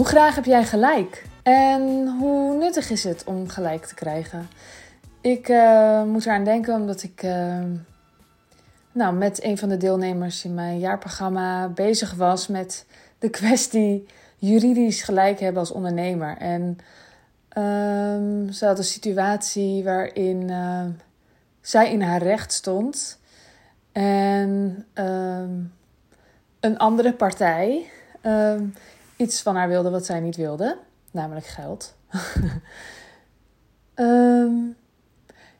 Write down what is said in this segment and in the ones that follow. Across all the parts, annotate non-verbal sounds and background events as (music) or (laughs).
Hoe graag heb jij gelijk? En hoe nuttig is het om gelijk te krijgen? Ik uh, moet eraan denken omdat ik uh, nou, met een van de deelnemers in mijn jaarprogramma bezig was met de kwestie juridisch gelijk hebben als ondernemer. En um, ze had een situatie waarin uh, zij in haar recht stond en um, een andere partij um, iets van haar wilde wat zij niet wilde, namelijk geld. (laughs)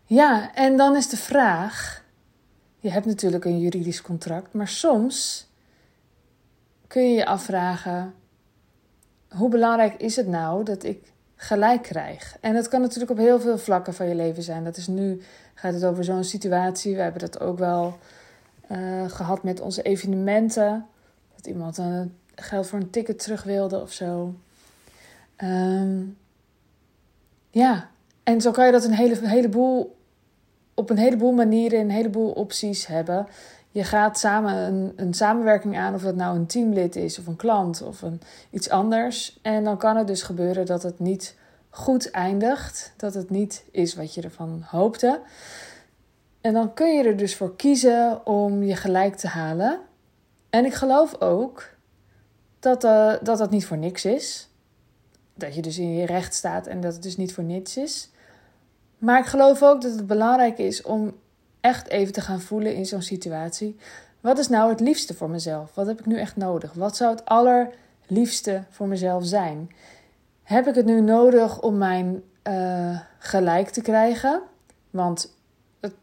ja, en dan is de vraag: je hebt natuurlijk een juridisch contract, maar soms kun je je afvragen: hoe belangrijk is het nou dat ik gelijk krijg? En dat kan natuurlijk op heel veel vlakken van je leven zijn. Dat is nu, gaat het over zo'n situatie. We hebben dat ook wel uh, gehad met onze evenementen. Dat iemand een geld voor een ticket terug wilde of zo. Um, ja, en zo kan je dat een hele, heleboel, op een heleboel manieren, een heleboel opties hebben. Je gaat samen een, een samenwerking aan, of dat nou een teamlid is, of een klant, of een, iets anders. En dan kan het dus gebeuren dat het niet goed eindigt, dat het niet is wat je ervan hoopte. En dan kun je er dus voor kiezen om je gelijk te halen. En ik geloof ook dat, uh, dat dat niet voor niks is. Dat je dus in je recht staat en dat het dus niet voor niets is. Maar ik geloof ook dat het belangrijk is om echt even te gaan voelen in zo'n situatie. Wat is nou het liefste voor mezelf? Wat heb ik nu echt nodig? Wat zou het allerliefste voor mezelf zijn? Heb ik het nu nodig om mijn uh, gelijk te krijgen? Want het,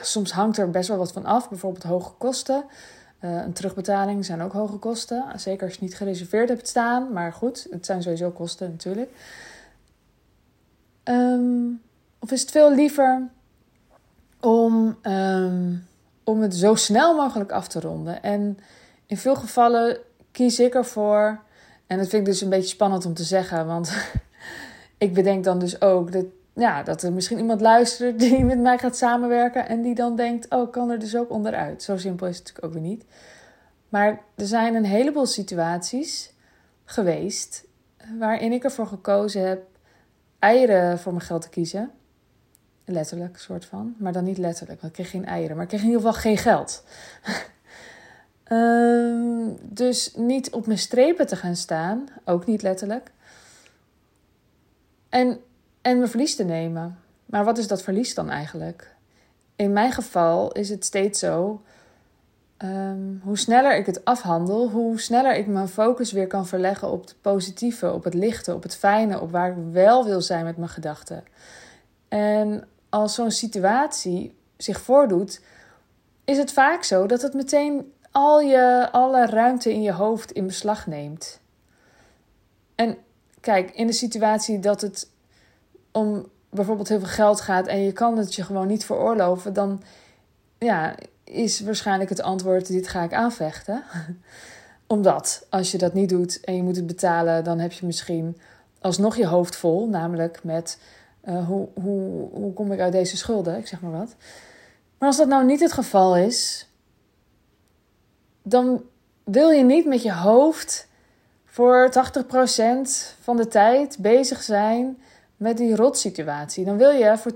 soms hangt er best wel wat van af, bijvoorbeeld hoge kosten. Uh, een terugbetaling zijn ook hoge kosten. Zeker als je niet gereserveerd hebt staan. Maar goed, het zijn sowieso kosten natuurlijk. Um, of is het veel liever om, um, om het zo snel mogelijk af te ronden? En in veel gevallen kies ik ervoor. En dat vind ik dus een beetje spannend om te zeggen. Want (laughs) ik bedenk dan dus ook dat, ja, dat er misschien iemand luistert die met mij gaat samenwerken. En die dan denkt: oh, kan er dus ook onderuit. Zo simpel is het natuurlijk ook weer niet. Maar er zijn een heleboel situaties geweest waarin ik ervoor gekozen heb eieren voor mijn geld te kiezen. Letterlijk, soort van. Maar dan niet letterlijk, want ik kreeg geen eieren. Maar ik kreeg in ieder geval geen geld. um, (laughs) dus niet op mijn strepen te gaan staan. Ook niet letterlijk. En, en mijn verlies te nemen. Maar wat is dat verlies dan eigenlijk? In mijn geval is het steeds zo. Um, hoe sneller ik het afhandel, hoe sneller ik mijn focus weer kan verleggen op het positieve, op het lichte, op het fijne, op waar ik wel wil zijn met mijn gedachten. En als zo'n situatie zich voordoet, is het vaak zo dat het meteen al je, alle ruimte in je hoofd in beslag neemt. En kijk, in de situatie dat het om bijvoorbeeld heel veel geld gaat en je kan het je gewoon niet veroorloven, dan ja, is waarschijnlijk het antwoord: dit ga ik aanvechten. (laughs) Omdat als je dat niet doet en je moet het betalen, dan heb je misschien alsnog je hoofd vol, namelijk met uh, hoe, hoe, hoe kom ik uit deze schulden? Ik zeg maar wat. Maar als dat nou niet het geval is, dan wil je niet met je hoofd voor 80% van de tijd bezig zijn met die rotsituatie. Dan wil je voor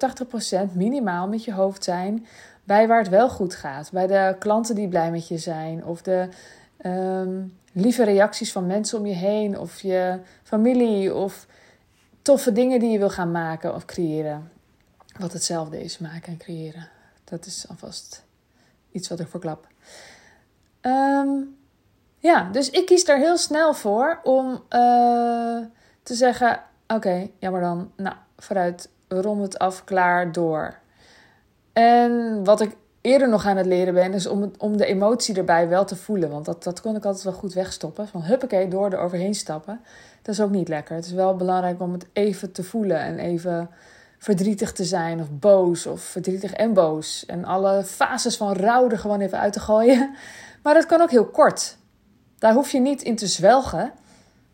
80% minimaal met je hoofd zijn bij waar het wel goed gaat. Bij de klanten die blij met je zijn. Of de um, lieve reacties van mensen om je heen. Of je familie. Of toffe dingen die je wil gaan maken of creëren. Wat hetzelfde is, maken en creëren. Dat is alvast iets wat ik verklap. Um, ja, dus ik kies er heel snel voor om uh, te zeggen: Oké, ja, maar dan, nou, vooruit, rond het af, klaar, door. En wat ik eerder nog aan het leren ben, is om, om de emotie erbij wel te voelen. Want dat, dat kon ik altijd wel goed wegstoppen. Van huppakee, door er overheen stappen. Dat is ook niet lekker. Het is wel belangrijk om het even te voelen en even verdrietig te zijn of boos of verdrietig en boos. En alle fases van rouw er gewoon even uit te gooien. (laughs) Maar dat kan ook heel kort. Daar hoef je niet in te zwelgen.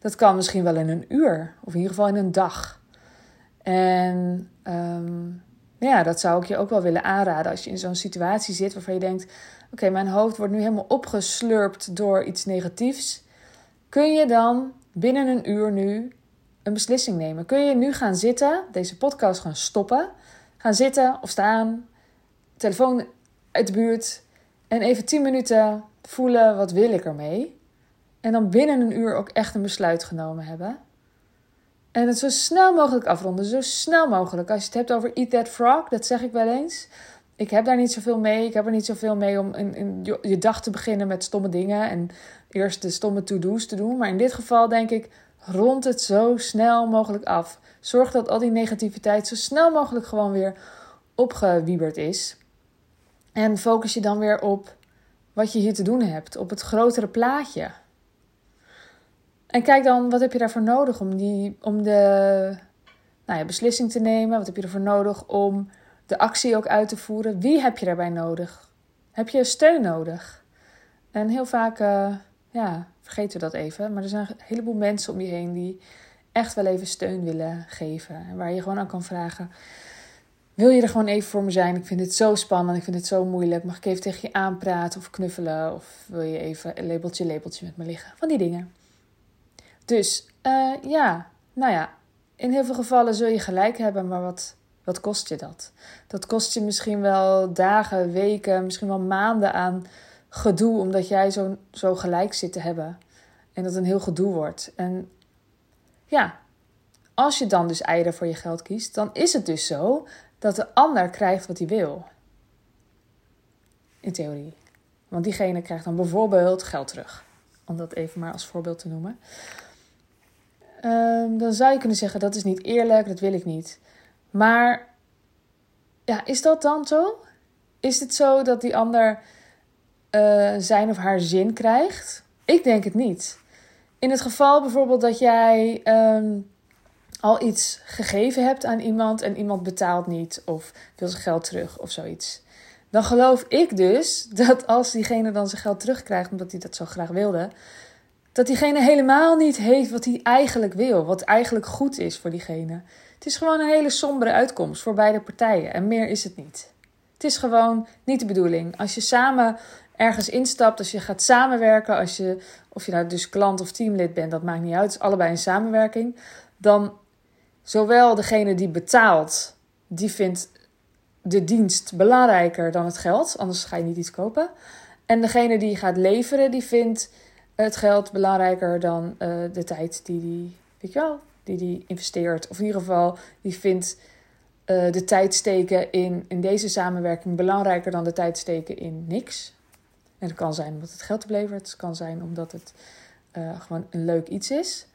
Dat kan misschien wel in een uur of in ieder geval in een dag. En um, ja, dat zou ik je ook wel willen aanraden als je in zo'n situatie zit waarvan je denkt: oké, mijn hoofd wordt nu helemaal opgeslurpt door iets negatiefs. Kun je dan binnen een uur nu een beslissing nemen? Kun je nu gaan zitten, deze podcast gaan stoppen, gaan zitten of staan, telefoon uit de buurt en even 10 minuten voelen wat wil ik ermee? En dan binnen een uur ook echt een besluit genomen hebben. En het zo snel mogelijk afronden, zo snel mogelijk. Als je het hebt over Eat That Frog, dat zeg ik wel eens. Ik heb daar niet zoveel mee. Ik heb er niet zoveel mee om je dag te beginnen met stomme dingen en eerst de stomme to-do's te doen. Maar in dit geval denk ik, rond het zo snel mogelijk af. Zorg dat al die negativiteit zo snel mogelijk gewoon weer opgewieberd is. En focus je dan weer op wat je hier te doen hebt, op het grotere plaatje. En kijk dan, wat heb je daarvoor nodig om, die, om de nou ja, beslissing te nemen? Wat heb je ervoor nodig om de actie ook uit te voeren? Wie heb je daarbij nodig? Heb je steun nodig? En heel vaak, uh, ja, vergeten we dat even. Maar er zijn een heleboel mensen om je heen die echt wel even steun willen geven. En waar je gewoon aan kan vragen: Wil je er gewoon even voor me zijn? Ik vind het zo spannend, ik vind het zo moeilijk. Mag ik even tegen je aanpraten of knuffelen? Of wil je even een labeltje, labeltje met me liggen? Van die dingen. Dus uh, ja, nou ja, in heel veel gevallen zul je gelijk hebben, maar wat, wat kost je dat? Dat kost je misschien wel dagen, weken, misschien wel maanden aan gedoe, omdat jij zo, zo gelijk zit te hebben. En dat een heel gedoe wordt. En ja, als je dan dus eieren voor je geld kiest, dan is het dus zo dat de ander krijgt wat hij wil. In theorie. Want diegene krijgt dan bijvoorbeeld geld terug. Om dat even maar als voorbeeld te noemen. Um, dan zou je kunnen zeggen dat is niet eerlijk, dat wil ik niet. Maar ja, is dat dan zo? Is het zo dat die ander uh, zijn of haar zin krijgt? Ik denk het niet. In het geval bijvoorbeeld dat jij um, al iets gegeven hebt aan iemand en iemand betaalt niet of wil zijn geld terug of zoiets. Dan geloof ik dus (laughs) dat als diegene dan zijn geld terugkrijgt omdat hij dat zo graag wilde, dat diegene helemaal niet heeft wat hij eigenlijk wil, wat eigenlijk goed is voor diegene. Het is gewoon een hele sombere uitkomst voor beide partijen en meer is het niet. Het is gewoon niet de bedoeling. Als je samen ergens instapt, als je gaat samenwerken, als je, of je nou dus klant of teamlid bent, dat maakt niet uit, het is allebei een samenwerking, dan zowel degene die betaalt, die vindt de dienst belangrijker dan het geld, anders ga je niet iets kopen. En degene die gaat leveren, die vindt het geld belangrijker dan uh, de tijd die die, weet je wel, die die investeert. Of in ieder geval, die vindt uh, de tijd steken in, in deze samenwerking belangrijker dan de tijd steken in niks. En het kan zijn omdat het geld oplevert. Het kan zijn omdat het uh, gewoon een leuk iets is.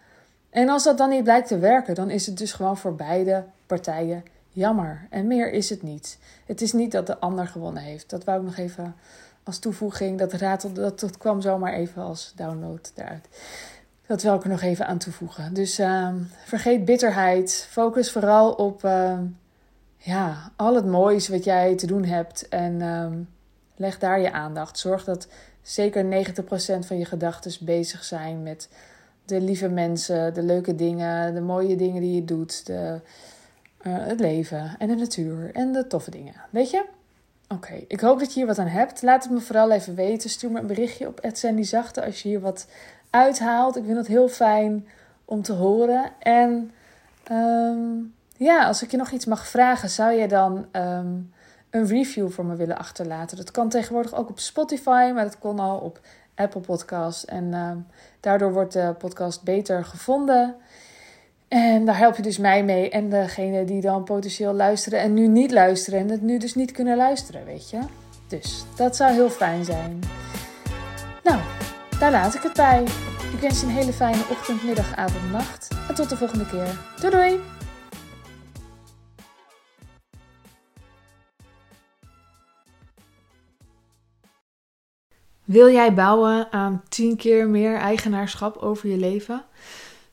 En als dat dan niet blijkt te werken, dan is het dus gewoon voor beide partijen jammer. En meer is het niet. Het is niet dat de ander gewonnen heeft. Dat wou ik nog even als toevoeging. Dat ratelde, dat, dat kwam zomaar even als download eruit. Dat wil ik er nog even aan toevoegen. Dus uh, vergeet bitterheid. Focus vooral op uh, ja, al het moois wat jij te doen hebt. En uh, leg daar je aandacht. Zorg dat zeker 90% van je gedachten bezig zijn met de lieve mensen, de leuke dingen, de mooie dingen die je doet, de, uh, het leven en de natuur en de toffe dingen. Weet je? Oké, ik hoop dat je hier wat aan hebt. Laat het me vooral even weten. Stuur me een berichtje op Sandy Zachte als je hier wat uithaalt. Ik vind het heel fijn om te horen. En um, ja, als ik je nog iets mag vragen, zou je dan um, een review voor me willen achterlaten? Dat kan tegenwoordig ook op Spotify, maar dat kon al op Apple Podcast. En um, daardoor wordt de podcast beter gevonden. En daar help je dus mij mee en degene die dan potentieel luisteren en nu niet luisteren en het nu dus niet kunnen luisteren, weet je. Dus dat zou heel fijn zijn. Nou, daar laat ik het bij. Ik wens je een hele fijne ochtend, middag, avond, nacht. En tot de volgende keer. Doei doei! Wil jij bouwen aan 10 keer meer eigenaarschap over je leven?